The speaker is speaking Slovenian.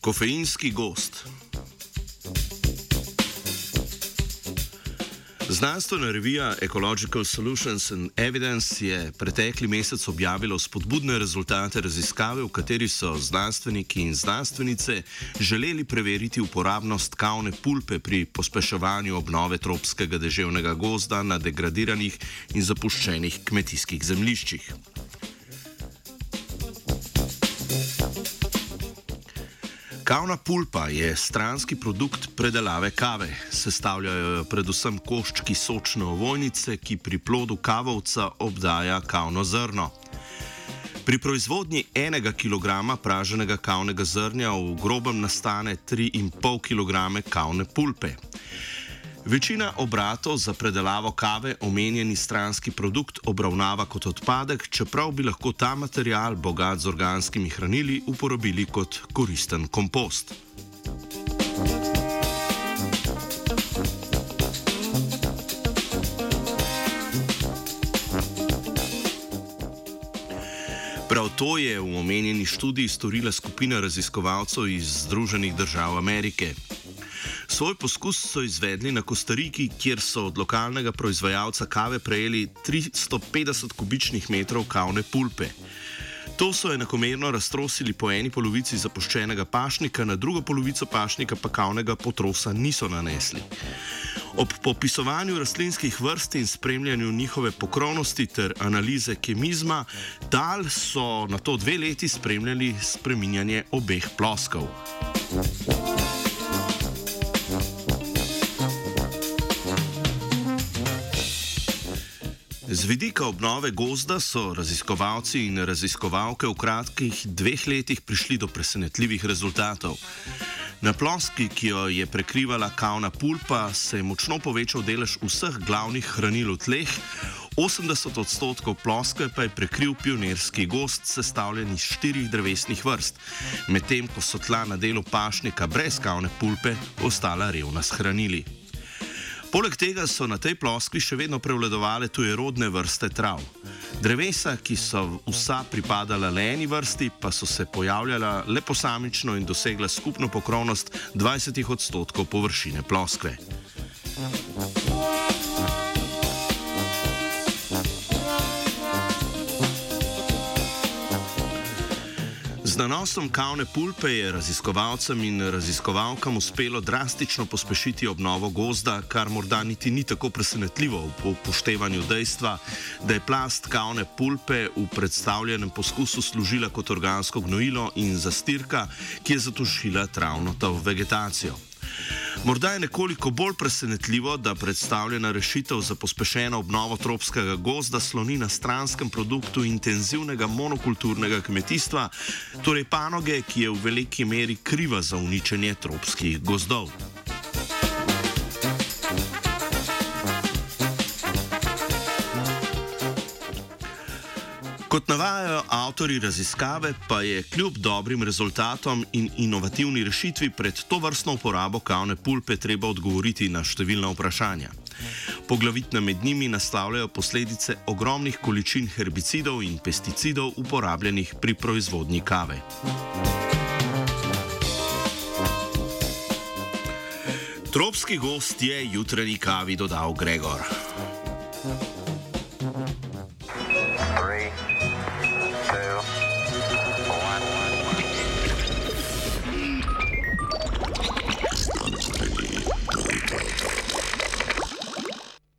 Kofeinski gost. Znanstvena revija Ecological Solutions and Evidence je pretekli mesec objavila spodbudne rezultate raziskave, v kateri so znanstveniki in znanstvenice želeli preveriti uporabnost kavne pulpe pri pospeševanju obnove tropskega deževnega gozda na degradiranih in zapuščenih kmetijskih zemljiščih. Kavna pulpa je stranski produkt predelave kave. Sestavljajo jo predvsem koščki sočne ovojnice, ki pri plodu kavovca obdaja kavno zrno. Pri proizvodnji enega kilograma praženega kavnega zrnja v grobem nastane 3,5 kg kavne pulpe. Večina obratov za predelavo kave omenjeni stranski produkt obravnava kot odpadek, čeprav bi lahko ta material, bogat z organskimi hranili, uporabili kot koristen kompost. Prav to je v omenjeni študiji storila skupina raziskovalcev iz Združenih držav Amerike. Svoj poskus so izvedli na Kostariki, kjer so od lokalnega proizvajalca kave prejeli 350 kubičnih metrov kavne pulpe. To so enakomerno raztrosili po eni polovici zapuščenega pašnika, na drugo polovico pašnika pa kavnega potrosa niso nanesli. Ob popisovanju rastlinskih vrst in spremljanju njihove pokrovnosti ter analize kemizma, dal so na to dve leti spremljali spreminjanje obeh ploskov. Z vidika obnove gozda so raziskovalci in raziskovalke v kratkih dveh letih prišli do presenetljivih rezultatov. Na ploski, ki jo je prekrivala kavna pulpa, se je močno povečal delež vseh glavnih hranil v tleh, 80 odstotkov ploske pa je prekril pionirski gost, sestavljen iz štirih drevesnih vrst, medtem ko so tla na delu pašnika brez kavne pulpe ostala revna s hranili. Poleg tega so na tej ploskvi še vedno prevladovale tuje rodne vrste trav. Drevesa, ki so vsa pripadala le eni vrsti, pa so se pojavljala le posamično in dosegla skupno pokrovnost 20 odstotkov površine ploskve. Nanosom kavne pulpe je raziskovalcem in raziskovalkam uspelo drastično pospešiti obnovo gozda, kar morda niti ni tako presenetljivo v upoštevanju dejstva, da je plast kavne pulpe v predstavljenem poskusu služila kot organsko gnojilo in zastirka, ki je zatušila travno vegetacijo. Morda je nekoliko bolj presenetljivo, da predstavljena rešitev za pospešeno obnovo tropskega gozda sloni na stranskem produktu intenzivnega monokulturnega kmetijstva, torej panoge, ki je v veliki meri kriva za uničenje tropskih gozdov. Kot navajajo avtori raziskave, pa je kljub dobrim rezultatom in inovativni rešitvi pred to vrstno uporabo kavne pulpe treba odgovoriti na številna vprašanja. Poglavitne med njimi naslavljajo posledice ogromnih količin herbicidov in pesticidov uporabljenih pri proizvodnji kave. Tropski gost je jutranji kavi dodal Gregor. thank you